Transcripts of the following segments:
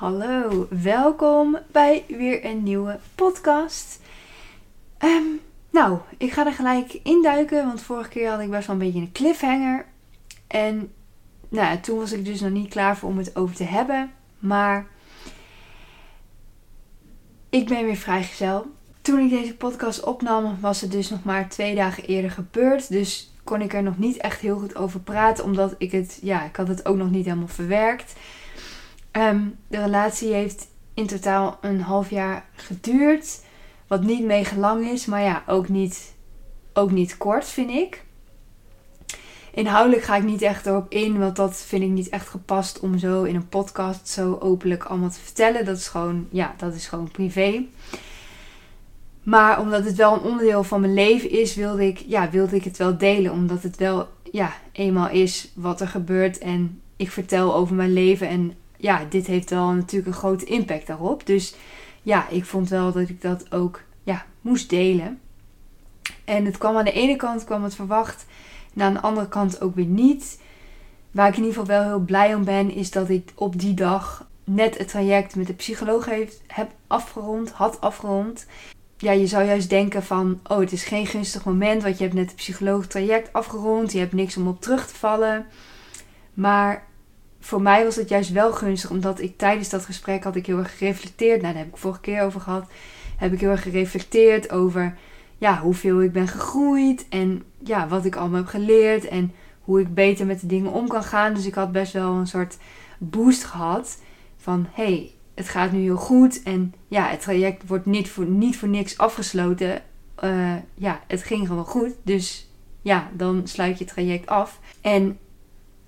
Hallo, welkom bij weer een nieuwe podcast. Ehm, nou, ik ga er gelijk induiken, want vorige keer had ik best wel een beetje een cliffhanger. En nou, toen was ik dus nog niet klaar voor om het over te hebben. Maar ik ben weer vrijgezel. Toen ik deze podcast opnam, was het dus nog maar twee dagen eerder gebeurd. Dus kon ik er nog niet echt heel goed over praten, omdat ik het, ja, ik had het ook nog niet helemaal verwerkt. Ehm, de relatie heeft in totaal een half jaar geduurd. Wat niet mega lang is, maar ja, ook niet, ook niet kort, vind ik. Inhoudelijk ga ik niet echt erop in, want dat vind ik niet echt gepast om zo in een podcast zo openlijk allemaal te vertellen. Dat is gewoon, ja, dat is gewoon privé. Maar omdat het wel een onderdeel van mijn leven is, wilde ik, ja, wilde ik het wel delen. Omdat het wel ja, eenmaal is wat er gebeurt. En ik vertel over mijn leven. En ja, dit heeft wel natuurlijk een grote impact daarop. Dus ja, ik vond wel dat ik dat ook ja, moest delen. En het kwam aan de ene kant kwam het verwacht. En aan de andere kant ook weer niet. Waar ik in ieder geval wel heel blij om ben, is dat ik op die dag net het traject met de psycholoog heeft, heb afgerond, had afgerond ja, je zou juist denken van, oh, het is geen gunstig moment, want je hebt net het psycholoog traject afgerond, je hebt niks om op terug te vallen. Maar voor mij was het juist wel gunstig, omdat ik tijdens dat gesprek had ik heel erg gereflecteerd. Nou, daar heb ik vorige keer over gehad. Heb ik heel erg gereflecteerd over ja, hoeveel ik ben gegroeid en ja, wat ik allemaal heb geleerd en hoe ik beter met de dingen om kan gaan. Dus ik had best wel een soort boost gehad van hey, het gaat nu heel goed en ja, het traject wordt niet voor, niet voor niks afgesloten. Uh, ja, het ging gewoon goed. Dus ja, dan sluit je het traject af. En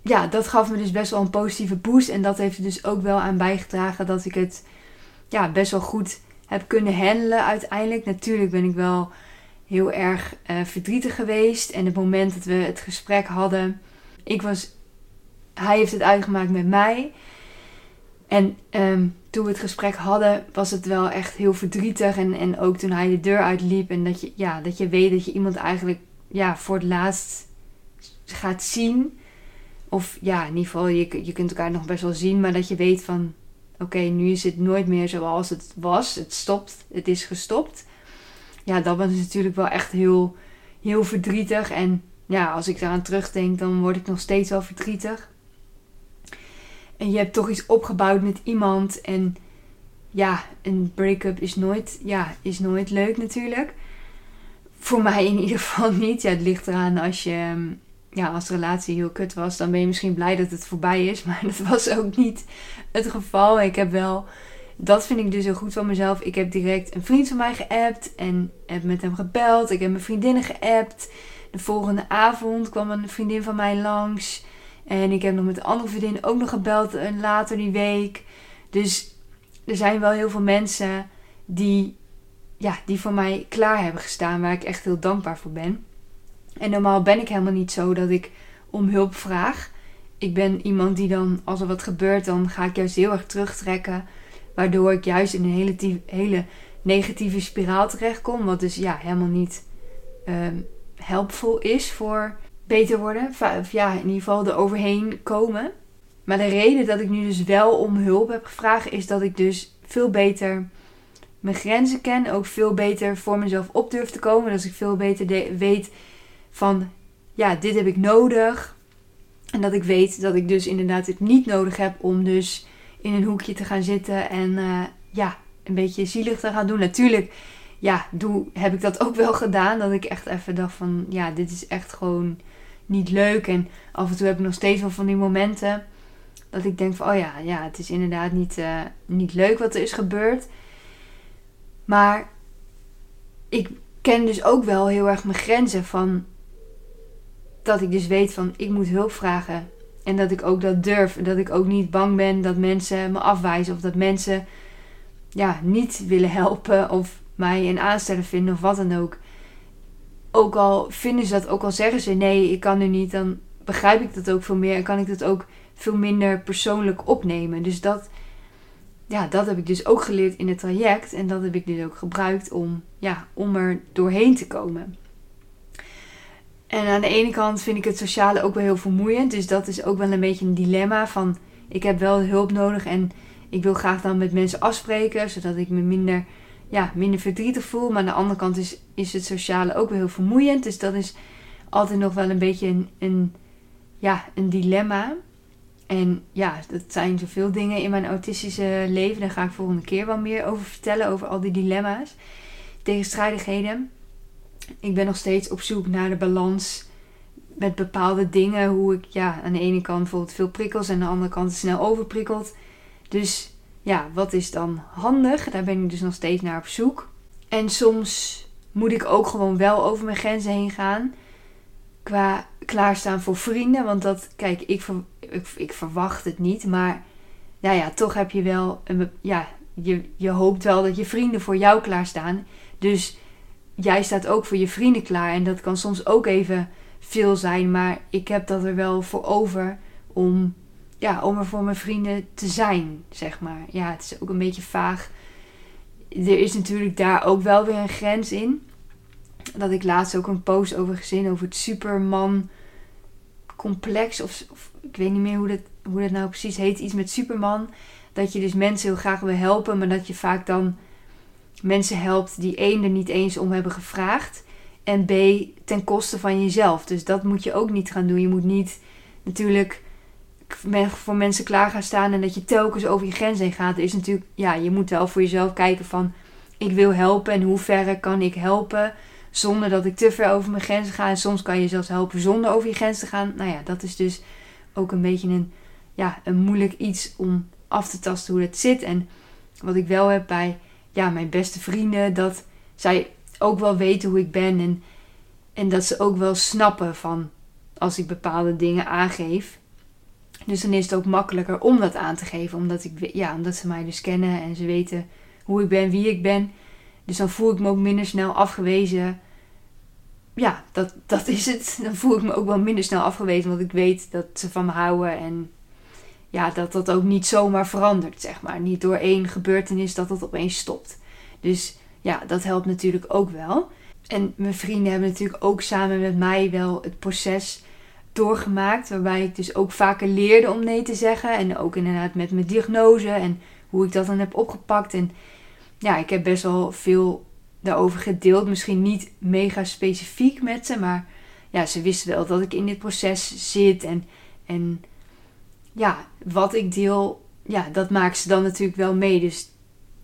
ja, dat gaf me dus best wel een positieve boost. En dat heeft er dus ook wel aan bijgedragen dat ik het ja, best wel goed heb kunnen handelen uiteindelijk. Natuurlijk ben ik wel heel erg uh, verdrietig geweest. En het moment dat we het gesprek hadden, ik was, hij heeft het uitgemaakt met mij. En um, toen we het gesprek hadden, was het wel echt heel verdrietig. En, en ook toen hij de deur uitliep. En dat je, ja, dat je weet dat je iemand eigenlijk ja, voor het laatst gaat zien. Of ja, in ieder geval, je, je kunt elkaar nog best wel zien. Maar dat je weet van, oké, nu is het nooit meer zoals het was. Het stopt, het is gestopt. Ja, dat was natuurlijk wel echt heel, heel verdrietig. En ja, als ik daaraan terugdenk, dan word ik nog steeds wel verdrietig. En je hebt toch iets opgebouwd met iemand. En ja, een break-up is nooit, ja, is nooit leuk natuurlijk. Voor mij in ieder geval niet. Ja, het ligt eraan als je, ja, als de relatie heel kut was, dan ben je misschien blij dat het voorbij is. Maar dat was ook niet het geval. Ik heb wel, dat vind ik dus heel goed van mezelf. Ik heb direct een vriend van mij geappt en heb met hem gebeld. Ik heb mijn vriendinnen geappt. De volgende avond kwam een vriendin van mij langs. En ik heb nog met de andere vriendin ook nog gebeld later die week. Dus er zijn wel heel veel mensen die, ja, die voor mij klaar hebben gestaan. Waar ik echt heel dankbaar voor ben. En normaal ben ik helemaal niet zo dat ik om hulp vraag. Ik ben iemand die dan, als er wat gebeurt, dan ga ik juist heel erg terugtrekken. Waardoor ik juist in een hele, hele negatieve spiraal terechtkom. Wat dus ja, helemaal niet um, is voor beter worden. Of ja, in ieder geval er overheen komen. Maar de reden dat ik nu dus wel om hulp heb gevraagd is dat ik dus veel beter mijn grenzen ken. Ook veel beter voor mezelf op durf te komen. Dat ik veel beter weet van ja, dit heb ik nodig. En dat ik weet dat ik dus inderdaad het niet nodig heb om dus in een hoekje te gaan zitten en uh, ja, een beetje zielig te gaan doen. Natuurlijk, ja, doe, heb ik dat ook wel gedaan. Dat ik echt even dacht van ja, dit is echt gewoon niet leuk. En af en toe heb ik nog steeds wel van die momenten dat ik denk van, oh ja, ja het is inderdaad niet, uh, niet leuk wat er is gebeurd. Maar ik ken dus ook wel heel erg mijn grenzen van dat ik dus weet van, ik moet hulp vragen. En dat ik ook dat durf. En dat ik ook niet bang ben dat mensen me afwijzen. Of dat mensen ja, niet willen helpen. Of mij een aansteller vinden of wat dan ook. Ook al vinden ze dat, ook al zeggen ze nee, ik kan nu niet, dan begrijp ik dat ook veel meer en kan ik dat ook veel minder persoonlijk opnemen. Dus dat, ja, dat heb ik dus ook geleerd in het traject en dat heb ik dus ook gebruikt om, ja, om er doorheen te komen. En aan de ene kant vind ik het sociale ook wel heel vermoeiend. Dus dat is ook wel een beetje een dilemma van ik heb wel hulp nodig en ik wil graag dan met mensen afspreken, zodat ik me minder, ja, minder verdrietig voel. Maar aan de andere kant is, is het sociale ook wel heel vermoeiend. Dus dat is altijd nog wel een beetje een, een, ja, een dilemma. En ja, dat zijn zoveel dingen in mijn autistische leven. Daar ga ik volgende keer wel meer over vertellen, over al die dilemma's, tegenstrijdigheden. Ik ben nog steeds op zoek naar de balans met bepaalde dingen. Hoe ik ja, aan de ene kant bijvoorbeeld veel prikkels en aan de andere kant snel overprikkeld. Dus ja, wat is dan handig? Daar ben ik dus nog steeds naar op zoek. En soms moet ik ook gewoon wel over mijn grenzen heen gaan. Qua klaarstaan voor vrienden. Want dat, kijk, ik, ik, ik verwacht het niet. Maar nou ja, toch heb je wel een, ja, je, je hoopt wel dat je vrienden voor jou klaarstaan. Dus jij staat ook voor je vrienden klaar. En dat kan soms ook even veel zijn. Maar ik heb dat er wel voor over om, ja, om er voor mijn vrienden te zijn, zeg maar. Ja, het is ook een beetje vaag. Er is natuurlijk daar ook wel weer een grens in. Dat ik laatst ook een post over gezien over het Superman complex. Of, of ik weet niet meer hoe dat, hoe dat nou precies heet. Iets met Superman. Dat je dus mensen heel graag wil helpen. Maar dat je vaak dan mensen helpt die één er niet eens om hebben gevraagd. En B, ten koste van jezelf. Dus dat moet je ook niet gaan doen. Je moet niet natuurlijk voor mensen klaar gaan staan en dat je telkens over je grens heen gaat. is natuurlijk, ja, je moet wel voor jezelf kijken van, ik wil helpen en hoe ver kan ik helpen zonder dat ik te ver over mijn grenzen ga. En soms kan je zelfs helpen zonder over je grens te gaan. Nou ja, dat is dus ook een beetje een, ja, een moeilijk iets om af te tasten hoe dat zit. En wat ik wel heb bij ja, mijn beste vrienden, dat zij ook wel weten hoe ik ben. En, en dat ze ook wel snappen van als ik bepaalde dingen aangeef. Dus dan is het ook makkelijker om dat aan te geven. Omdat, ik, ja, omdat ze mij dus kennen en ze weten hoe ik ben, wie ik ben. Dus dan voel ik me ook minder snel afgewezen. Ja, dat, dat is het. Dan voel ik me ook wel minder snel afgewezen. Want ik weet dat ze van me houden. En ja, dat dat ook niet zomaar verandert, zeg maar. Niet door één gebeurtenis dat dat opeens stopt. Dus ja, dat helpt natuurlijk ook wel. En mijn vrienden hebben natuurlijk ook samen met mij wel het proces doorgemaakt. Waarbij ik dus ook vaker leerde om nee te zeggen. En ook inderdaad met mijn diagnose en hoe ik dat dan heb opgepakt. En ja, ik heb best wel veel daarover gedeeld. Misschien niet mega specifiek met ze, maar ja, ze wisten wel dat ik in dit proces zit. En, en ja, wat ik deel, ja, dat maakt ze dan natuurlijk wel mee. Dus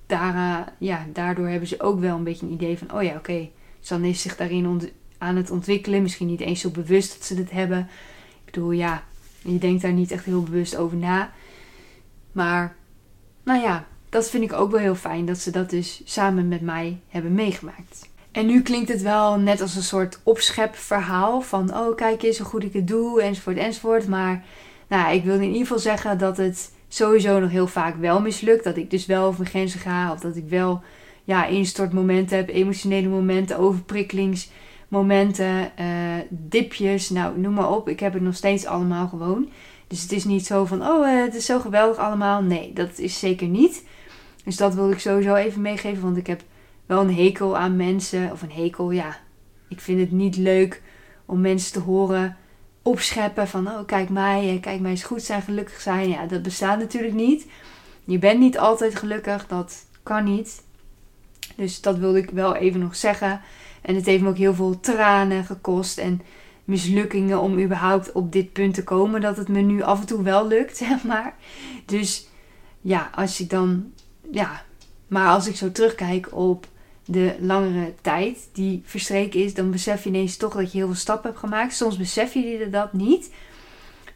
daar, ja, daardoor hebben ze ook wel een beetje een idee van, oh ja, oké, okay, Sanne is zich daarin aan het ontwikkelen. Misschien niet eens zo bewust dat ze dit hebben. Ik bedoel, ja, je denkt daar niet echt heel bewust over na. Maar, nou ja, dat vind ik ook wel heel fijn dat ze dat dus samen met mij hebben meegemaakt. En nu klinkt het wel net als een soort opschepverhaal van, oh kijk eens hoe goed ik het doe, enzovoort, enzovoort. Maar nou, ik wil in ieder geval zeggen dat het sowieso nog heel vaak wel mislukt. Dat ik dus wel over mijn grenzen ga. Of dat ik wel ja, instortmomenten heb, emotionele momenten, overprikkelingsmomenten, uh, dipjes. Nou, noem maar op. Ik heb het nog steeds allemaal gewoon. Dus het is niet zo van, oh, uh, het is zo geweldig allemaal. Nee, dat is zeker niet. Dus dat wil ik sowieso even meegeven. Want ik heb wel een hekel aan mensen. Of een hekel, ja. Ik vind het niet leuk om mensen te horen opscheppen van oh kijk mij, kijk mij eens goed zijn, gelukkig zijn. Ja, dat bestaat natuurlijk niet. Je bent niet altijd gelukkig, dat kan niet. Dus dat wilde ik wel even nog zeggen. En het heeft me ook heel veel tranen gekost en mislukkingen om überhaupt op dit punt te komen. Dat het me nu af en toe wel lukt, zeg maar. Dus ja, als ik dan, ja, maar als ik zo terugkijk op de langere tijd die verstreken is, dan besef je ineens toch dat je heel veel stappen hebt gemaakt. Soms besef je dat niet.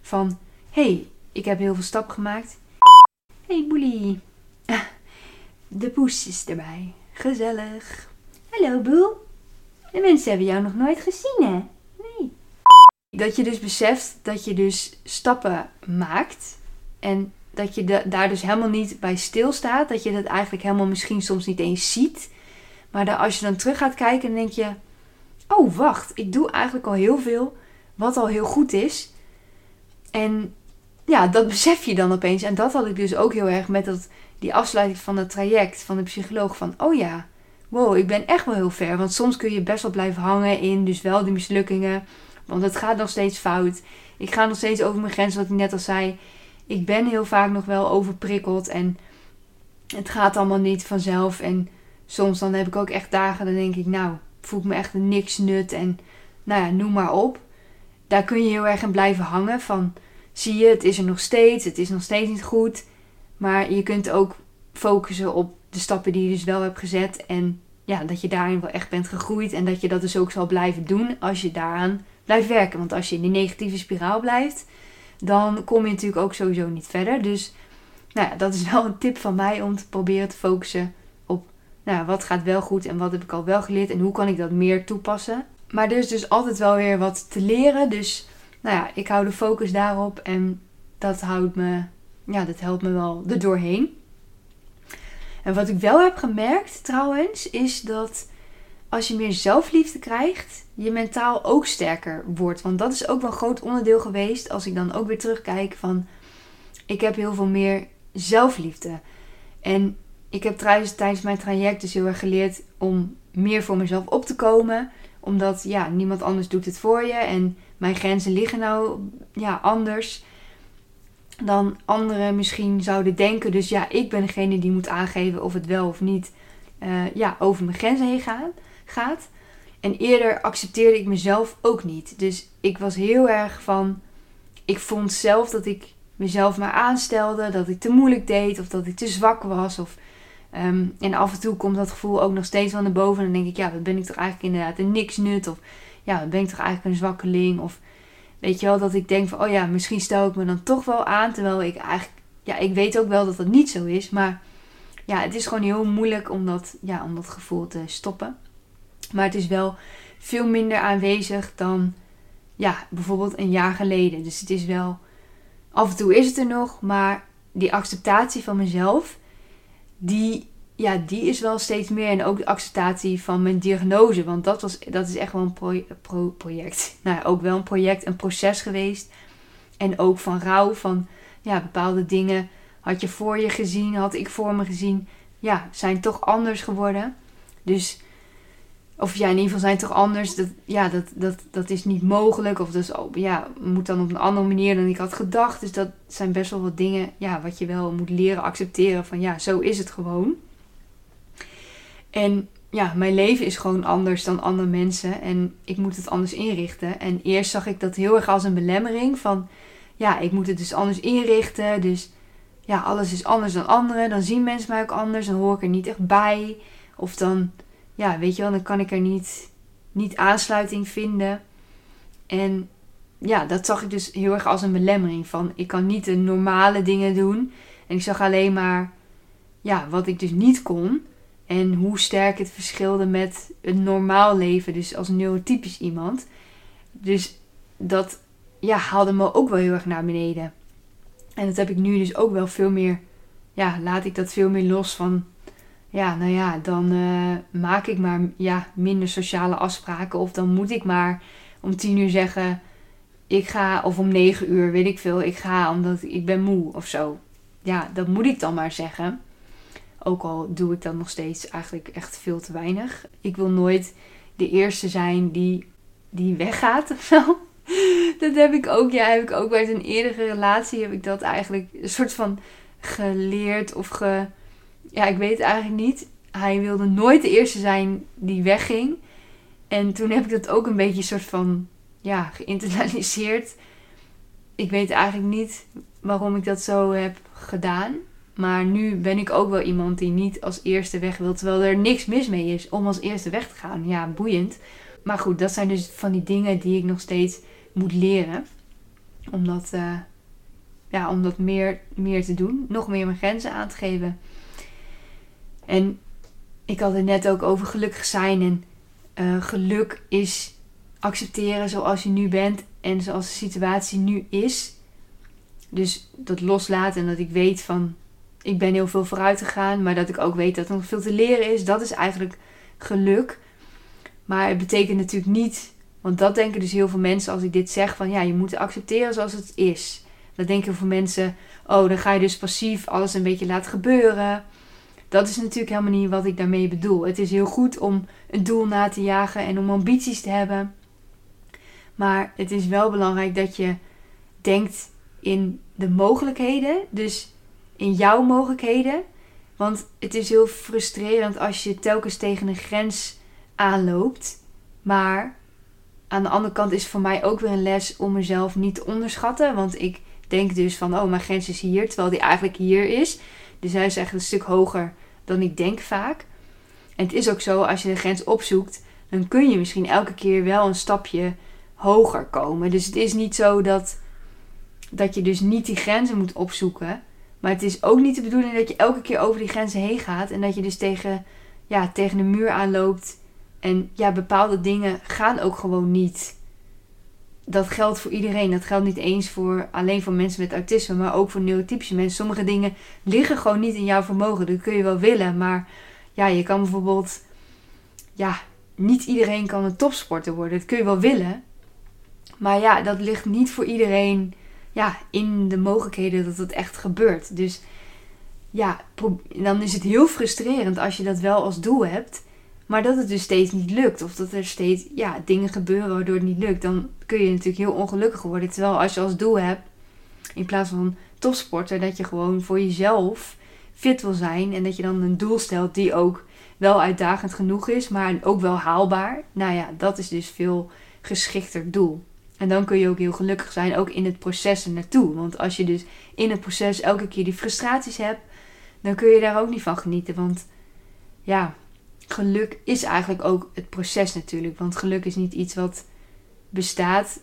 Van, hé, hey, ik heb heel veel stappen gemaakt. hey, Boelie. De poes is erbij. Gezellig. Hallo, Boel. De mensen hebben jou nog nooit gezien, hè? Nee. Dat je dus beseft dat je dus stappen maakt. En dat je daar dus helemaal niet bij stilstaat. Dat je dat eigenlijk helemaal misschien soms niet eens ziet. Maar dan, als je dan terug gaat kijken, dan denk je: Oh, wacht, ik doe eigenlijk al heel veel wat al heel goed is. En ja, dat besef je dan opeens. En dat had ik dus ook heel erg met dat, die afsluiting van het traject van de psycholoog. Van, oh ja, wow, ik ben echt wel heel ver. Want soms kun je best wel blijven hangen in dus wel die mislukkingen. Want het gaat nog steeds fout. Ik ga nog steeds over mijn grens, wat ik net al zei. Ik ben heel vaak nog wel overprikkeld en het gaat allemaal niet vanzelf. En soms dan heb ik ook echt dagen, dan denk ik, nou, voel ik me echt niks nut. En nou ja, noem maar op. Daar kun je heel erg in blijven hangen van, zie je, het is er nog steeds, het is nog steeds niet goed. Maar je kunt ook focussen op de stappen die je dus wel hebt gezet. En ja, dat je daarin wel echt bent gegroeid. En dat je dat dus ook zal blijven doen als je daaraan blijft werken. Want als je in die negatieve spiraal blijft, dan kom je natuurlijk ook sowieso niet verder. Dus nou ja, dat is wel een tip van mij om te proberen te focussen nou, wat gaat wel goed en wat heb ik al wel geleerd en hoe kan ik dat meer toepassen. Maar er is dus altijd wel weer wat te leren. Dus nou ja, ik hou de focus daarop en dat houdt me, ja, dat helpt me wel er doorheen. En wat ik wel heb gemerkt trouwens, is dat als je meer zelfliefde krijgt, je mentaal ook sterker wordt. Want dat is ook wel een groot onderdeel geweest. Als ik dan ook weer terugkijk van, ik heb heel veel meer zelfliefde. En ik heb trouwens tijdens mijn traject dus heel erg geleerd om meer voor mezelf op te komen. Omdat ja, niemand anders doet het voor je. En mijn grenzen liggen nou ja, anders dan anderen misschien zouden denken. Dus ja, ik ben degene die moet aangeven of het wel of niet uh, ja, over mijn grenzen heen gaat. En eerder accepteerde ik mezelf ook niet. Dus ik was heel erg van. Ik vond zelf dat ik mezelf maar aanstelde, dat ik te moeilijk deed of dat ik te zwak was. Of, ehm, en af en toe komt dat gevoel ook nog steeds van naar boven. En dan denk ik, ja, wat ben ik toch eigenlijk inderdaad een niks nut? Of ja, wat ben ik toch eigenlijk een zwakkeling? Of Weet je wel, dat ik denk van, oh ja, misschien stel ik me dan toch wel aan. Terwijl ik eigenlijk, ja, ik weet ook wel dat dat niet zo is. Maar ja, het is gewoon heel moeilijk om dat, ja, om dat gevoel te stoppen. Maar het is wel veel minder aanwezig dan, ja, bijvoorbeeld een jaar geleden. Dus het is wel, af en toe is het er nog. Maar die acceptatie van mezelf, die ja, die is wel steeds meer. En ook de acceptatie van mijn diagnose. Want dat, was, dat is echt wel een pro project. Nou ja, ook wel een project, een proces geweest. En ook van rouw, van ja, bepaalde dingen had je voor je gezien, had ik voor me gezien. Ja, zijn toch anders geworden. Dus, of ja, in ieder geval zijn toch anders. Dat, ja, dat, dat, dat is niet mogelijk. Of is, oh, ja, moet dan op een andere manier dan ik had gedacht. Dus dat zijn best wel wat dingen, ja, wat je wel moet leren accepteren. Van ja, zo is het gewoon. En ja, mijn leven is gewoon anders dan andere mensen en ik moet het anders inrichten. En eerst zag ik dat heel erg als een belemmering van, ja, ik moet het dus anders inrichten. Dus ja, alles is anders dan anderen. Dan zien mensen mij ook anders, dan hoor ik er niet echt bij. Of dan, ja, weet je wel, dan kan ik er niet, niet aansluiting vinden. En ja, dat zag ik dus heel erg als een belemmering van, ik kan niet de normale dingen doen. En ik zag alleen maar, ja, wat ik dus niet kon. En hoe sterk het verschilde met een normaal leven, dus als neurotypisch iemand. Dus dat ja, haalde me ook wel heel erg naar beneden. En dat heb ik nu dus ook wel veel meer, ja, laat ik dat veel meer los van, ja, nou ja, dan uh, maak ik maar ja, minder sociale afspraken. Of dan moet ik maar om tien uur zeggen, ik ga, of om negen uur, weet ik veel, ik ga omdat ik ben moe of zo. Ja, dat moet ik dan maar zeggen. Ook al doe ik dat nog steeds eigenlijk echt veel te weinig. Ik wil nooit de eerste zijn die, die weggaat of zo. Dat heb ik ook, ja, heb ik ook bij een eerdere relatie heb ik dat eigenlijk een soort van geleerd of ge... Ja, ik weet het eigenlijk niet. Hij wilde nooit de eerste zijn die wegging. En toen heb ik dat ook een beetje soort van, ja, geïnternaliseerd. Ik weet eigenlijk niet waarom ik dat zo heb gedaan. Maar nu ben ik ook wel iemand die niet als eerste weg wil. Terwijl er niks mis mee is om als eerste weg te gaan. Ja, boeiend. Maar goed, dat zijn dus van die dingen die ik nog steeds moet leren. Om dat, uh, ja, om dat meer, meer te doen. Nog meer mijn grenzen aan te geven. En ik had het net ook over gelukkig zijn. En uh, geluk is accepteren zoals je nu bent. En zoals de situatie nu is. Dus dat loslaten en dat ik weet van ik ben heel veel vooruit gegaan, maar dat ik ook weet dat er nog veel te leren is. Dat is eigenlijk geluk. Maar het betekent natuurlijk niet, want dat denken dus heel veel mensen als ik dit zeg, van ja, je moet accepteren zoals het is. Dan denken heel veel mensen, oh, dan ga je dus passief alles een beetje laten gebeuren. Dat is natuurlijk helemaal niet wat ik daarmee bedoel. Het is heel goed om een doel na te jagen en om ambities te hebben. Maar het is wel belangrijk dat je denkt in de mogelijkheden. Dus in jouw mogelijkheden. Want het is heel frustrerend als je telkens tegen een grens aanloopt. Maar aan de andere kant is het voor mij ook weer een les om mezelf niet te onderschatten. Want ik denk dus van, oh, mijn grens is hier, terwijl die eigenlijk hier is. Dus hij is echt een stuk hoger dan ik denk vaak. En het is ook zo, als je de grens opzoekt, dan kun je misschien elke keer wel een stapje hoger komen. Dus het is niet zo dat, dat je dus niet die grenzen moet opzoeken. Maar het is ook niet de bedoeling dat je elke keer over die grenzen heen gaat. En dat je dus tegen, ja, tegen de muur aanloopt. En ja, bepaalde dingen gaan ook gewoon niet. Dat geldt voor iedereen. Dat geldt niet eens voor, alleen voor mensen met autisme, maar ook voor neurotypische mensen. Sommige dingen liggen gewoon niet in jouw vermogen. Dat kun je wel willen, maar ja, je kan bijvoorbeeld, ja, niet iedereen kan een topsporter worden. Dat kun je wel willen, maar ja, dat ligt niet voor iedereen ja, in de mogelijkheden dat het echt gebeurt. Dus ja, dan is het heel frustrerend als je dat wel als doel hebt. Maar dat het dus steeds niet lukt. Of dat er steeds ja, dingen gebeuren waardoor het niet lukt. Dan kun je natuurlijk heel ongelukkig worden. Terwijl als je als doel hebt, in plaats van topsporter, dat je gewoon voor jezelf fit wil zijn. En dat je dan een doel stelt die ook wel uitdagend genoeg is, maar ook wel haalbaar. Nou ja, dat is dus veel geschikter doel. En dan kun je ook heel gelukkig zijn, ook in het proces naartoe. Want als je dus in het proces elke keer die frustraties hebt, dan kun je daar ook niet van genieten. Want ja, geluk is eigenlijk ook het proces natuurlijk. Want geluk is niet iets wat bestaat.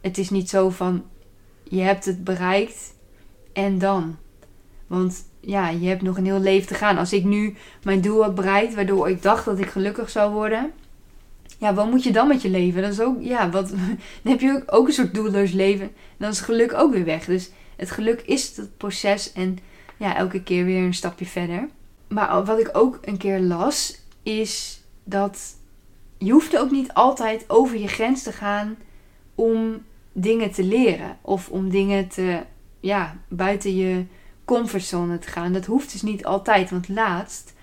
Het is niet zo van je hebt het bereikt en dan. Want ja, je hebt nog een heel leven te gaan. Als ik nu mijn doel had bereikt, waardoor ik dacht dat ik gelukkig zou worden, ja, wat moet je dan met je leven? Dat is ook, ja, wat, dan heb je ook, ook een soort doelloos leven. Dan is geluk ook weer weg. Dus het geluk is het proces en ja, elke keer weer een stapje verder. Maar wat ik ook een keer las, is dat je hoeft ook niet altijd over je grens te gaan om dingen te leren. Of om dingen te, ja, buiten je comfortzone te gaan. Dat hoeft dus niet altijd. Want laatst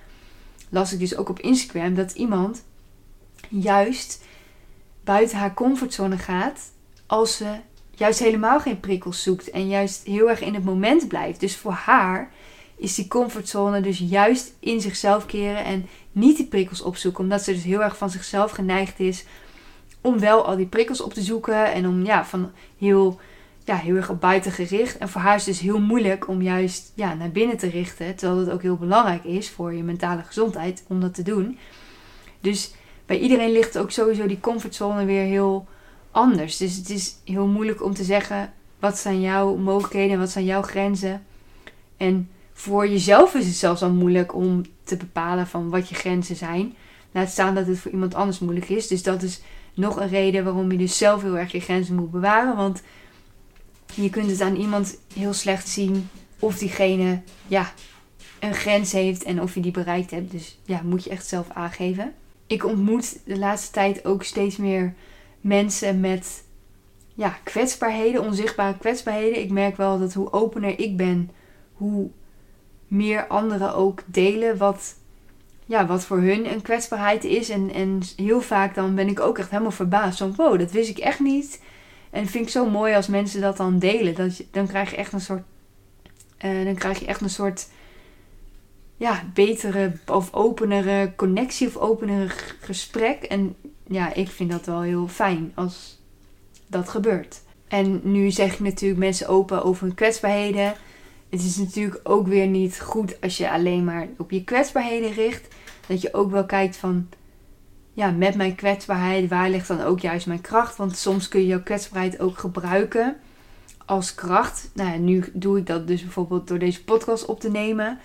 las ik dus ook op Instagram dat iemand juist buiten haar comfortzone gaat als ze juist helemaal geen prikkels zoekt en juist heel erg in het moment blijft. Dus voor haar is die comfortzone dus juist in zichzelf keren en niet die prikkels opzoeken, omdat ze dus heel erg van zichzelf geneigd is om wel al die prikkels op te zoeken en om ja, van heel, ja, heel erg op buiten gericht. En voor haar is het dus heel moeilijk om juist ja, naar binnen te richten, terwijl het ook heel belangrijk is voor je mentale gezondheid om dat te doen. Dus bij iedereen ligt ook sowieso die comfortzone weer heel anders. Dus het is heel moeilijk om te zeggen wat zijn jouw mogelijkheden en wat zijn jouw grenzen. En voor jezelf is het zelfs al moeilijk om te bepalen van wat je grenzen zijn. Laat staan dat het voor iemand anders moeilijk is. Dus dat is nog een reden waarom je dus zelf heel erg je grenzen moet bewaren. Want je kunt het aan iemand heel slecht zien of diegene ja, een grens heeft en of je die bereikt hebt. Dus ja, moet je echt zelf aangeven ik ontmoet de laatste tijd ook steeds meer mensen met ja, kwetsbaarheden, onzichtbare kwetsbaarheden. Ik merk wel dat hoe opener ik ben, hoe meer anderen ook delen wat, ja, wat voor hun een kwetsbaarheid is. En, en heel vaak dan ben ik ook echt helemaal verbaasd. Van wow, dat wist ik echt niet. En vind ik zo mooi als mensen dat dan delen. Dat je, dan krijg je echt een soort. Uh, dan krijg je echt een soort ja, betere of openere connectie of openere gesprek. En ja, ik vind dat wel heel fijn als dat gebeurt. En nu zeg ik natuurlijk mensen open over hun kwetsbaarheden. Het is natuurlijk ook weer niet goed als je alleen maar op je kwetsbaarheden richt. Dat je ook wel kijkt van, ja, met mijn kwetsbaarheid, waar ligt dan ook juist mijn kracht? Want soms kun je jouw kwetsbaarheid ook gebruiken als kracht. Nou, nu doe ik dat dus bijvoorbeeld door deze podcast op te nemen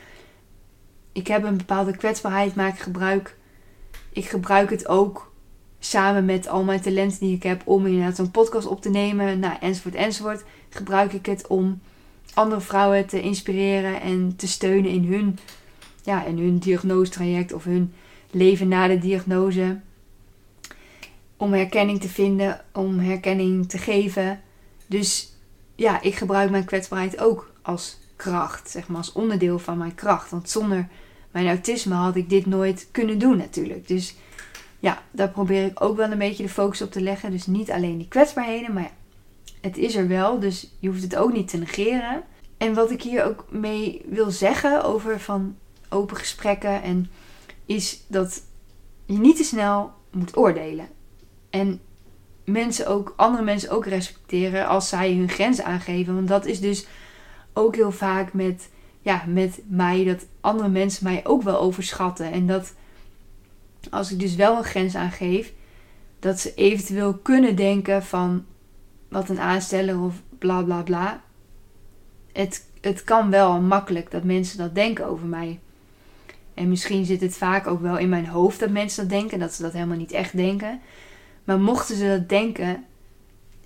ik heb een bepaalde kwetsbaarheid, maak ik gebruik. Ik gebruik het ook samen met al mijn talenten die ik heb om inderdaad zo'n podcast op te nemen. Nou, enzovoort, enzovoort. Gebruik ik het om andere vrouwen te inspireren en te steunen in hun, ja, in hun diagnosetraject of hun leven na de diagnose. Om herkenning te vinden, om herkenning te geven. Dus ja, ik gebruik mijn kwetsbaarheid ook als kracht, zeg maar, als onderdeel van mijn kracht. Want zonder mijn autisme had ik dit nooit kunnen doen natuurlijk. Dus ja, daar probeer ik ook wel een beetje de focus op te leggen. Dus niet alleen die kwetsbaarheden, maar het is er wel. Dus je hoeft het ook niet te negeren. En wat ik hier ook mee wil zeggen over van open gesprekken en is dat je niet te snel moet oordelen. En mensen ook, andere mensen ook respecteren als zij hun grenzen aangeven. Want dat is dus ook heel vaak met, ja, met mij, dat andere mensen mij ook wel overschatten. En dat als ik dus wel een grens aangeef, dat ze eventueel kunnen denken van wat een aansteller of bla bla bla. Het, het kan wel makkelijk dat mensen dat denken over mij. En misschien zit het vaak ook wel in mijn hoofd dat mensen dat denken, dat ze dat helemaal niet echt denken. Maar mochten ze dat denken,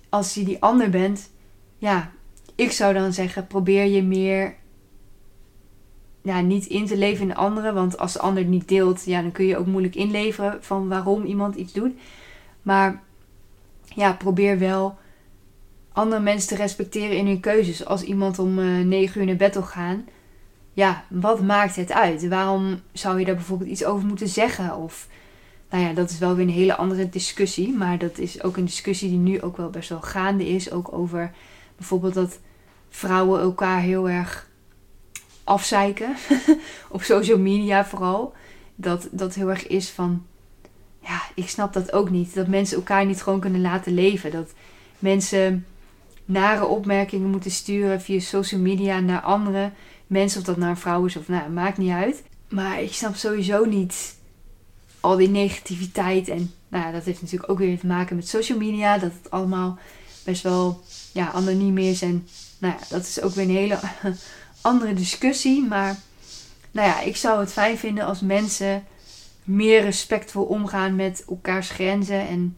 als je die ander bent, ja, ik zou dan zeggen: probeer je meer ja, niet in te leven in de andere. Want als de ander het niet deelt, ja, dan kun je ook moeilijk inleveren van waarom iemand iets doet. Maar ja, probeer wel andere mensen te respecteren in hun keuzes. Als iemand om eh, 9 uur naar bed wil gaan, ja, wat maakt het uit? Waarom zou je daar bijvoorbeeld iets over moeten zeggen? Of, nou ja, dat is wel weer een hele andere discussie. Maar dat is ook een discussie die nu ook wel best wel gaande is. Ook over bijvoorbeeld dat vrouwen elkaar heel erg afzeiken. op social media vooral. Dat dat heel erg is van. Ja, ik snap dat ook niet. Dat mensen elkaar niet gewoon kunnen laten leven. Dat mensen nare opmerkingen moeten sturen via social media naar andere mensen. Of dat naar een vrouw is of nou, maakt niet uit. Maar ik snap sowieso niet al die negativiteit. En nou ja, dat heeft natuurlijk ook weer te maken met social media. Dat het allemaal best wel ja, anoniem is. En nou ja, dat is ook weer een hele andere discussie. Maar nou ja, ik zou het fijn vinden als mensen meer respectvol omgaan met elkaars grenzen. En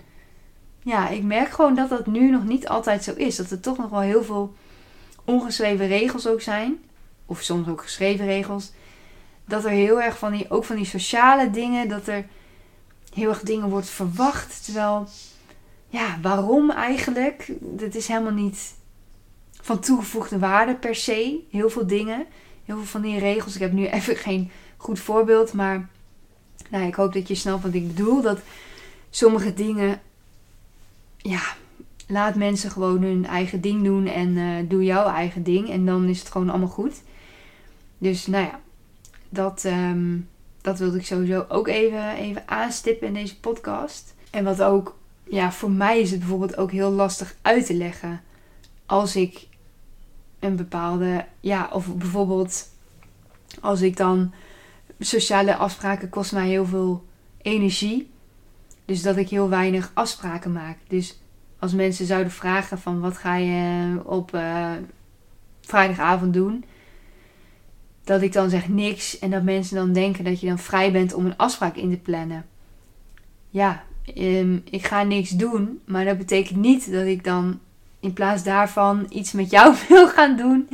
ja, ik merk gewoon dat dat nu nog niet altijd zo is. Dat er toch nog wel heel veel ongeschreven regels ook zijn. Of soms ook geschreven regels. Dat er heel erg van die, ook van die sociale dingen, dat er heel erg dingen wordt verwacht. Terwijl, ja, waarom eigenlijk? Dat is helemaal niet van toegevoegde waarde per se. Heel veel dingen. Heel veel van die regels. Ik heb nu even geen goed voorbeeld. Maar nou, ik hoop dat je snapt wat ik bedoel. Dat sommige dingen. Ja, laat mensen gewoon hun eigen ding doen. En uh, doe jouw eigen ding. En dan is het gewoon allemaal goed. Dus nou ja, dat, um, dat wilde ik sowieso ook even, even aanstippen in deze podcast. En wat ook, ja, voor mij is het bijvoorbeeld ook heel lastig uit te leggen. Als ik een bepaalde, ja, of bijvoorbeeld als ik dan sociale afspraken kost mij heel veel energie. Dus dat ik heel weinig afspraken maak. Dus als mensen zouden vragen van wat ga je op uh, vrijdagavond doen, dat ik dan zeg niks en dat mensen dan denken dat je dan vrij bent om een afspraak in te plannen. Ja, um, ik ga niks doen, maar dat betekent niet dat ik dan in plaats daarvan iets met jou wil gaan doen.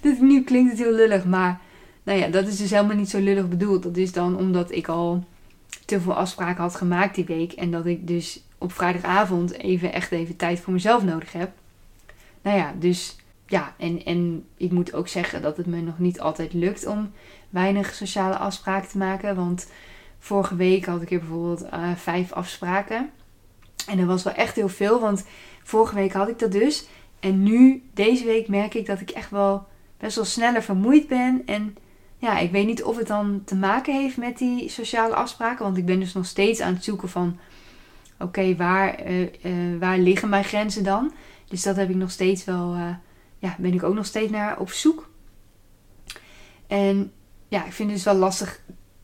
Dus nu klinkt het heel lullig, maar nou ja, dat is dus helemaal niet zo lullig bedoeld. Dat is dan omdat ik al te veel afspraken had gemaakt die week en dat ik dus op vrijdagavond even echt even tijd voor mezelf nodig heb. Nou ja, dus ja, en, en ik moet ook zeggen dat het me nog niet altijd lukt om weinig sociale afspraken te maken. Want vorige week had ik hier bijvoorbeeld uh, vijf afspraken. En dat was wel echt heel veel, want Vorige week had ik dat dus. En nu, deze week, merk ik dat ik echt wel best wel sneller vermoeid ben. En ja, ik weet niet of het dan te maken heeft met die sociale afspraken. Want ik ben dus nog steeds aan het zoeken van... Oké, waar, uh, uh, waar liggen mijn grenzen dan? Dus dat heb ik nog steeds wel... Uh, ja, ben ik ook nog steeds naar op zoek. En ja, ik vind het dus wel lastig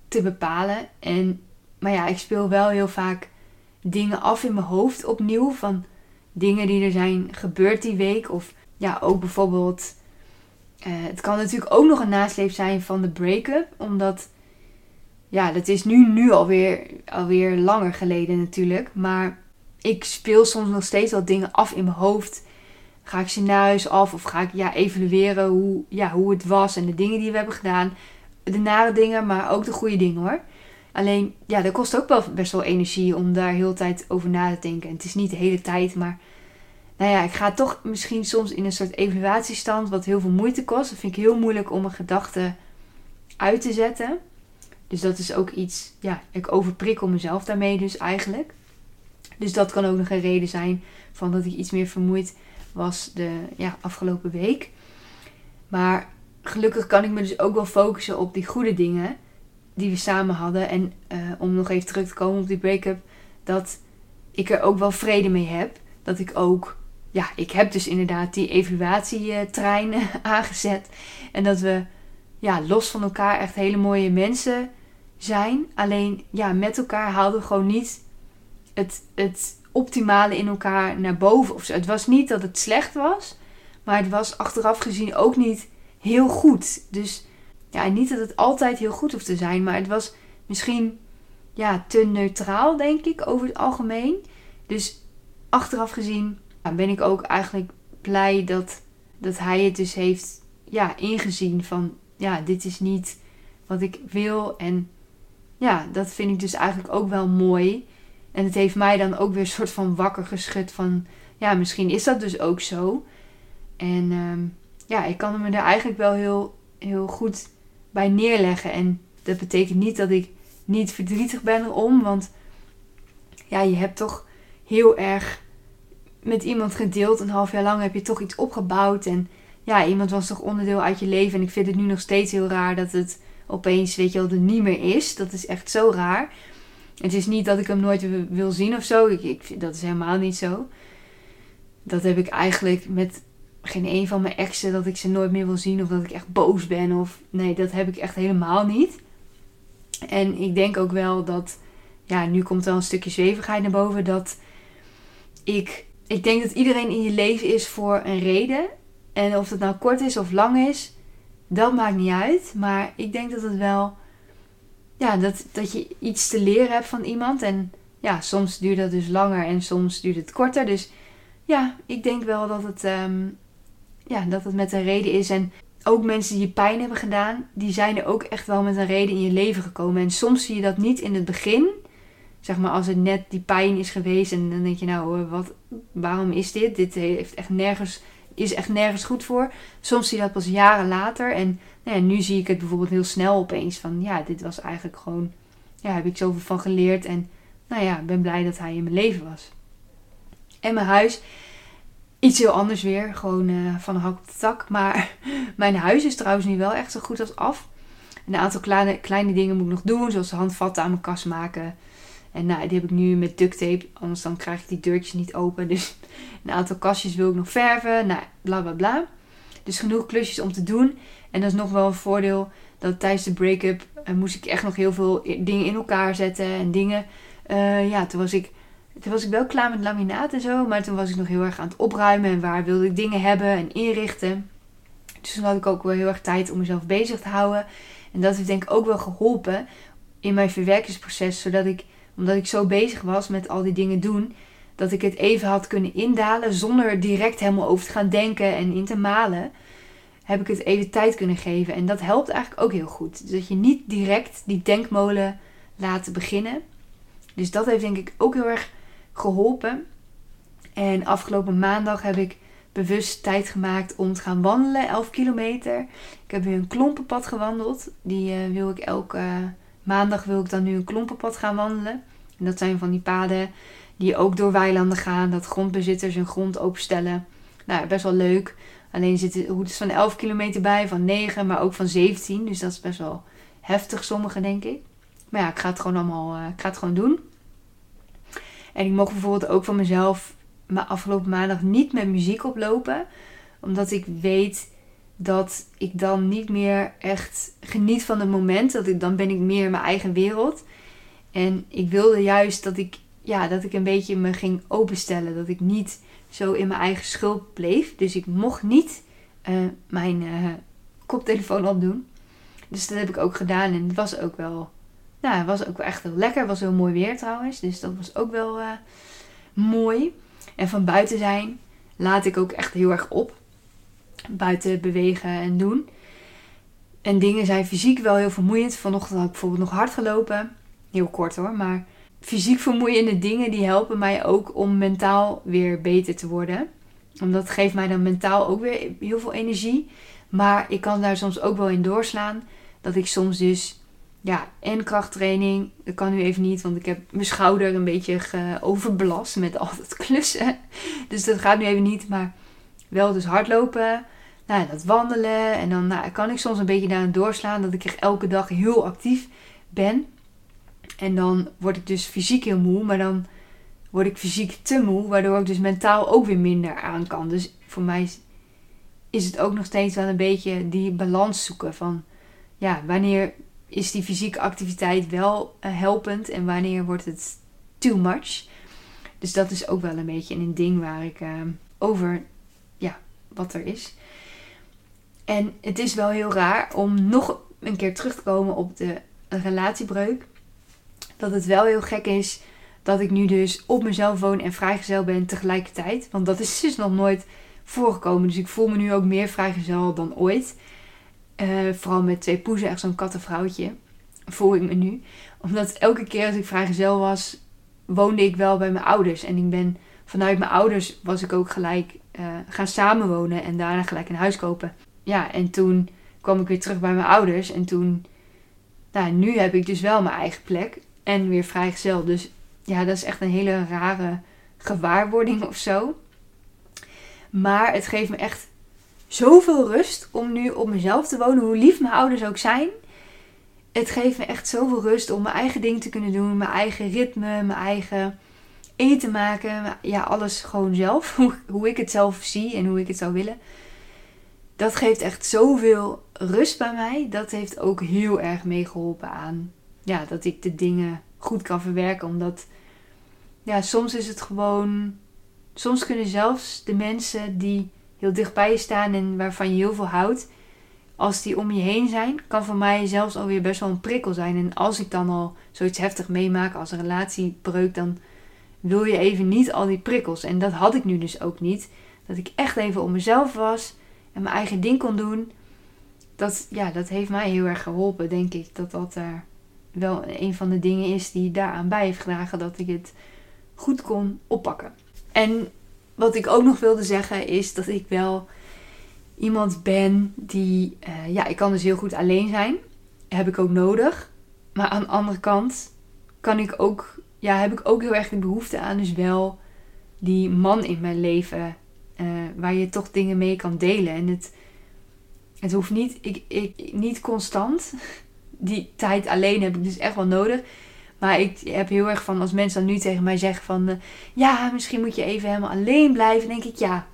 te bepalen. En, maar ja, ik speel wel heel vaak dingen af in mijn hoofd opnieuw. Van dingen die er zijn gebeurd die week. Of ja, ook bijvoorbeeld. Uh, het kan natuurlijk ook nog een nasleep zijn van de break-up. Omdat. Ja, dat is nu, nu alweer, alweer langer geleden natuurlijk. Maar ik speel soms nog steeds wat dingen af in mijn hoofd. Ga ik scenario's af of ga ik ja, evalueren hoe, ja, hoe het was en de dingen die we hebben gedaan. De nare dingen, maar ook de goede dingen hoor. Alleen, ja, dat kost ook wel best wel energie om daar heel tijd over na te denken. En het is niet de hele tijd, maar nou ja, ik ga toch misschien soms in een soort evaluatiestand, wat heel veel moeite kost. Dat vind ik heel moeilijk om mijn gedachten uit te zetten. Dus dat is ook iets, ja, ik overprikkel mezelf daarmee dus eigenlijk. Dus dat kan ook nog een reden zijn van dat ik iets meer vermoeid was de ja, afgelopen week. Maar gelukkig kan ik me dus ook wel focussen op die goede dingen die we samen hadden. En uh, om nog even terug te komen op die break-up, dat ik er ook wel vrede mee heb. Dat ik ook, ja, ik heb dus inderdaad die evaluatietrein aangezet. En dat we, ja, los van elkaar echt hele mooie mensen zijn. Alleen, ja, met elkaar haalden we gewoon niet het, het optimale in elkaar naar boven. Of. Het was niet dat het slecht was, maar het was achteraf gezien ook niet heel goed. Dus ja, niet dat het altijd heel goed hoeft te zijn, maar het was misschien ja, te neutraal, denk ik, over het algemeen. Dus achteraf gezien ben ik ook eigenlijk blij dat, dat hij het dus heeft ja, ingezien van ja, dit is niet wat ik wil. En ja, dat vind ik dus eigenlijk ook wel mooi. En het heeft mij dan ook weer een soort van wakker geschud van ja, misschien is dat dus ook zo. En ehm, ja, ik kan me daar eigenlijk wel heel, heel goed bij neerleggen. En dat betekent niet dat ik niet verdrietig ben erom. Want ja, je hebt toch heel erg met iemand gedeeld. Een half jaar lang heb je toch iets opgebouwd. En ja, iemand was toch onderdeel uit je leven. En ik vind het nu nog steeds heel raar dat het opeens, weet je wel, er niet meer is. Dat is echt zo raar. Het is niet dat ik hem nooit wil zien of zo. Ik, dat is helemaal niet zo. Dat heb ik eigenlijk met geen een van mijn exen dat ik ze nooit meer wil zien of dat ik echt boos ben. Of nee, dat heb ik echt helemaal niet. En ik denk ook wel dat, ja, nu komt wel een stukje zwevigheid naar boven. Dat ik, ik denk dat iedereen in je leven is voor een reden. En of het nou kort is of lang is, dat maakt niet uit. Maar ik denk dat het wel, ja, dat, dat je iets te leren hebt van iemand. En ja, soms duurt dat dus langer en soms duurt het korter. Dus ja, ik denk wel dat het ehm, ja, dat het met een reden is. En ook mensen die je pijn hebben gedaan, die zijn er ook echt wel met een reden in je leven gekomen. En soms zie je dat niet in het begin. Zeg maar als het net die pijn is geweest en dan denk je nou, eh, wat, waarom is dit? Dit heeft echt nergens, is echt nergens goed voor. Soms zie je dat pas jaren later. En nou ja, nu zie ik het bijvoorbeeld heel snel opeens van ja, dit was eigenlijk gewoon, ja, heb ik zoveel van geleerd. En nou ja, ben blij dat hij in mijn leven was. En mijn huis Iets heel anders weer, gewoon uh, van een hak op de tak. Maar mijn huis is trouwens nu wel echt zo goed als af. een aantal kleine, kleine dingen moet ik nog doen, zoals de handvatten aan mijn kast maken. En nou, die heb ik nu met duct tape, anders dan krijg ik die deurtjes niet open. Dus een aantal kastjes wil ik nog verven, nou, bla bla bla. Dus genoeg klusjes om te doen. En dat is nog wel een voordeel, dat tijdens de break-up uh, moest ik echt nog heel veel dingen in elkaar zetten. En dingen, uh, ja, toen was ik toen was ik wel klaar met laminaat en zo. Maar toen was ik nog heel erg aan het opruimen. En waar wilde ik dingen hebben en inrichten. Dus toen had ik ook wel heel erg tijd om mezelf bezig te houden. En dat heeft denk ik ook wel geholpen in mijn verwerkingsproces. Zodat ik, omdat ik zo bezig was met al die dingen doen. Dat ik het even had kunnen indalen zonder direct helemaal over te gaan denken en in te malen. Heb ik het even tijd kunnen geven. En dat helpt eigenlijk ook heel goed. Dus dat je niet direct die denkmolen laat beginnen. Dus dat heeft denk ik ook heel erg geholpen. En afgelopen maandag heb ik bewust tijd gemaakt om te gaan wandelen, 11 kilometer. Ik heb weer een klompenpad gewandeld. Die uh, wil ik elke maandag wil ik dan nu een klompenpad gaan wandelen. En dat zijn van die paden die ook door weilanden gaan, dat grondbezitters hun grond openstellen. Nou, best wel leuk. Alleen zitten routes van 11 kilometer bij, van 9, maar ook van 17. Dus dat is best wel heftig, sommige denk ik. Maar ja, ik ga het gewoon allemaal, uh, ik ga het gewoon doen. En ik mocht bijvoorbeeld ook van mezelf maar afgelopen maandag niet met muziek oplopen. Omdat ik weet dat ik dan niet meer echt geniet van het moment. Dat ik, dan ben ik meer in mijn eigen wereld. En ik wilde juist dat ik, ja, dat ik een beetje me ging openstellen. Dat ik niet zo in mijn eigen schuld bleef. Dus ik mocht niet uh, mijn uh, koptelefoon opdoen. Dus dat heb ik ook gedaan. En het was ook wel nou, het was ook wel echt heel lekker. Het was heel mooi weer trouwens. Dus dat was ook wel uh, mooi. En van buiten zijn laat ik ook echt heel erg op. Buiten bewegen en doen. En dingen zijn fysiek wel heel vermoeiend. Vanochtend had ik bijvoorbeeld nog hard gelopen. heel kort hoor, maar fysiek vermoeiende dingen die helpen mij ook om mentaal weer beter te worden. Omdat geeft mij dan mentaal ook weer heel veel energie. Maar ik kan daar soms ook wel in doorslaan. Dat ik soms dus, ja, en krachttraining. Dat kan nu even niet, want ik heb mijn schouder een beetje overbelast met al dat klussen. Dus dat gaat nu even niet. Maar wel dus hardlopen. Nou, dat wandelen. En dan nou, kan ik soms een beetje daarin doorslaan. Dat ik echt elke dag heel actief ben. En dan word ik dus fysiek heel moe. Maar dan word ik fysiek te moe. Waardoor ik dus mentaal ook weer minder aan kan. Dus voor mij is het ook nog steeds wel een beetje die balans zoeken. Van ja, wanneer is die fysieke activiteit wel eh, helpend. En wanneer wordt het too much. Dus dat is ook wel een beetje een ding waar ik uh, over, wat er is. En het is wel heel raar om nog een keer terug te komen op de relatiebreuk. Dat het wel heel gek is dat ik nu dus op mezelf woon en vrijgezel ben tegelijkertijd. Want dat is dus nog nooit voorgekomen. Dus ik voel me nu ook meer vrijgezel dan ooit. Uh, vooral met twee poezen, echt zo'n kattenvrouwtje. Voel ik me nu. Omdat elke keer als ik vrijgezel was, woonde ik wel bij mijn ouders. En ik ben vanuit mijn ouders was ik ook gelijk uh, gaan samenwonen en daarna gelijk een huis kopen ja, en toen kwam ik weer terug bij mijn ouders. En toen, nou, nu heb ik dus wel mijn eigen plek. En weer vrijgezel. Dus ja, dat is echt een hele rare gewaarwording of zo. Maar het geeft me echt zoveel rust om nu op mezelf te wonen. Hoe lief mijn ouders ook zijn. Het geeft me echt zoveel rust om mijn eigen ding te kunnen doen. Mijn eigen ritme, mijn eigen eten maken. Ja, alles gewoon zelf. Hoe, ik het zelf zie en hoe ik het zou willen dat geeft echt zoveel rust bij mij. Dat heeft ook heel erg meegeholpen aan ja, dat ik de dingen goed kan verwerken. Omdat ja, soms is het gewoon. Soms kunnen zelfs de mensen die heel dichtbij je staan en waarvan je heel veel houdt, als die om je heen zijn, kan voor mij zelfs alweer best wel een prikkel zijn. En als ik dan al zoiets heftig meemaak als een relatiebreuk, dan wil je even niet al die prikkels. En dat had ik nu dus ook niet. Dat ik echt even op mezelf was en mijn eigen ding kon doen. Dat, ja, dat heeft mij heel erg geholpen, denk ik. Dat dat er wel een van de dingen is die daaraan bij heeft gedragen dat ik het goed kon oppakken. En wat ik ook nog wilde zeggen is dat ik wel iemand ben die, uh, ja, ik kan dus heel goed alleen zijn. Heb ik ook nodig. Maar aan de andere kant kan ik ook, ja, heb ik ook heel erg de behoefte aan dus wel die man in mijn leven uh, waar je toch dingen mee kan delen. En het, het hoeft niet, ik, ik, niet constant. Die tijd alleen heb ik dus echt wel nodig. Maar ik heb heel erg van als mensen dan nu tegen mij zeggen van... Uh, ja, misschien moet je even helemaal alleen blijven. denk ik, ja.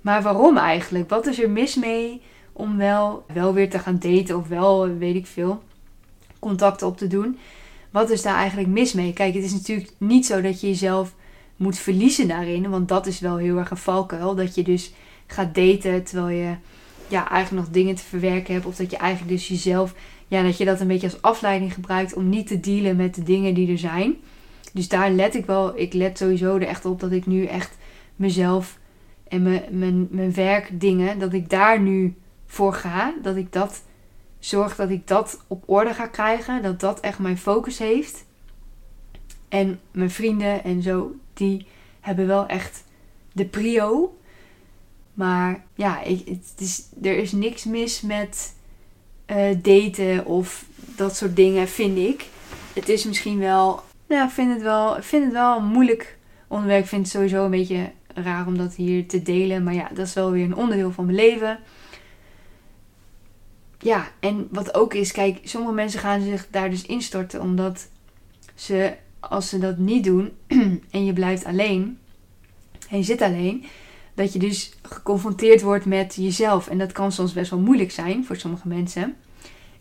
Maar waarom eigenlijk? Wat is er mis mee om wel, wel weer te gaan daten of wel, weet ik veel, contacten op te doen? Wat is daar eigenlijk mis mee? Kijk, het is natuurlijk niet zo dat je jezelf moet verliezen daarin. Want dat is wel heel erg een valkuil. Dat je dus gaat daten terwijl je ja, eigenlijk nog dingen te verwerken hebt. Of dat je eigenlijk dus jezelf, ja, dat je dat een beetje als afleiding gebruikt om niet te dealen met de dingen die er zijn. Dus daar let ik wel, ik let sowieso er echt op dat ik nu echt mezelf en mijn, mijn, mijn werkdingen, dat ik daar nu voor ga. Dat ik dat zorg dat ik dat op orde ga krijgen. Dat dat echt mijn focus heeft. En mijn vrienden en zo, die hebben wel echt de prio. Maar ja, ik, het is, er is niks mis met uh, daten of dat soort dingen, vind ik. Het is misschien wel, nou, ik vind het wel, vind het wel een moeilijk onderwerp. Ik vind het sowieso een beetje raar om dat hier te delen. Maar ja, dat is wel weer een onderdeel van mijn leven. Ja, en wat ook is, kijk, sommige mensen gaan zich daar dus instorten omdat ze als ze dat niet doen en je blijft alleen en je zit alleen, dat je dus geconfronteerd wordt met jezelf. En dat kan soms best wel moeilijk zijn voor sommige mensen.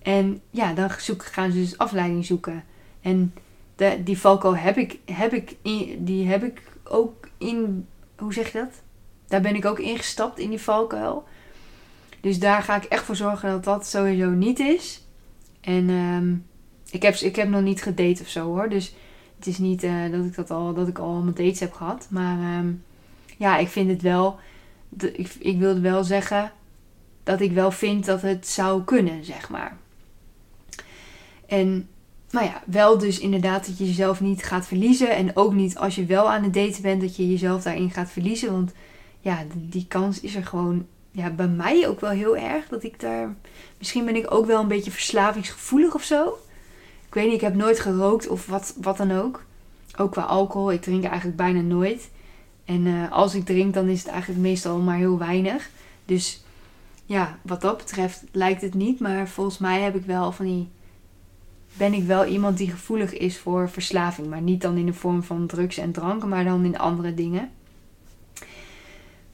En ja, dan gaan ze dus afleiding zoeken. En de, die valko heb ik, heb ik die heb ik ook in, hoe zeg je dat? Daar ben ik ook ingestapt in die valkuil. Dus daar ga ik echt voor zorgen dat dat sowieso niet is. En um, ik, heb, ik heb nog niet gedate of zo hoor. Dus het is niet uh, dat ik dat al, dat ik al mijn dates heb gehad. Maar um, ja, ik vind het wel. Ik, ik wilde wel zeggen dat ik wel vind dat het zou kunnen, zeg maar. En Maar ja, wel dus inderdaad dat je jezelf niet gaat verliezen. En ook niet als je wel aan het daten bent, dat je jezelf daarin gaat verliezen. Want ja, die kans is er gewoon ja, bij mij ook wel heel erg. Dat ik daar. Misschien ben ik ook wel een beetje verslavingsgevoelig of zo. Ik weet niet, ik heb nooit gerookt of wat, wat dan ook. Ook qua alcohol. Ik drink eigenlijk bijna nooit. En uh, als ik drink, dan is het eigenlijk meestal maar heel weinig. Dus ja, wat dat betreft lijkt het niet. Maar volgens mij heb ik wel van die. Ben ik wel iemand die gevoelig is voor verslaving. Maar niet dan in de vorm van drugs en dranken, maar dan in andere dingen.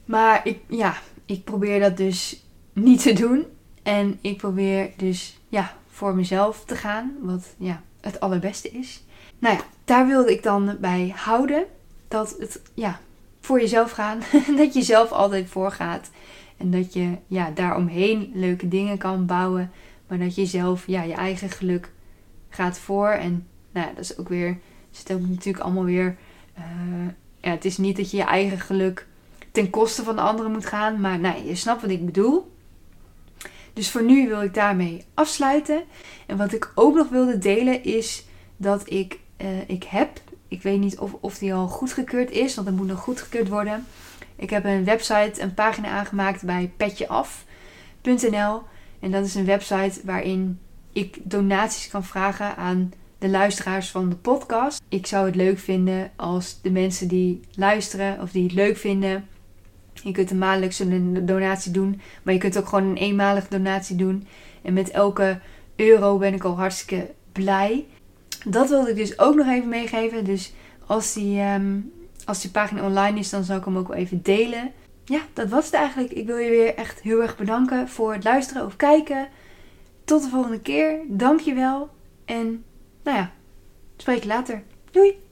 Maar ik, ja, ik probeer dat dus niet te doen. En ik probeer dus ja, voor mezelf te gaan. Wat ja, het allerbeste is. Nou ja, daar wilde ik dan bij houden. Dat het ja, voor jezelf gaan. dat je zelf altijd voorgaat. En dat je ja, daaromheen leuke dingen kan bouwen. Maar dat je zelf ja, je eigen geluk gaat voor. En nou ja, dat is ook weer. Zit ook natuurlijk allemaal weer. Uh, ja, het is niet dat je je eigen geluk ten koste van de anderen moet gaan. Maar nee, je snapt wat ik bedoel. Dus voor nu wil ik daarmee afsluiten. En wat ik ook nog wilde delen is dat ik, uh, ik heb, ik weet niet of, of die al goedgekeurd is, want dat moet nog goedgekeurd worden. Ik heb een website, een pagina aangemaakt bij petjeaf.nl. En dat is een website waarin ik donaties kan vragen aan de luisteraars van de podcast. Ik zou het leuk vinden als de mensen die luisteren of die het leuk vinden, je kunt een maandelijkse donatie doen, maar je kunt ook gewoon een eenmalige donatie doen. En met elke euro ben ik al hartstikke blij. Dat wilde ik dus ook nog even meegeven. Dus als die, ehm, als die pagina online is, dan zal ik hem ook wel even delen. Ja, dat was het eigenlijk. Ik wil je weer echt heel erg bedanken voor het luisteren of kijken. Tot de volgende keer. Dankjewel. En nou ja, spreek later. Doei!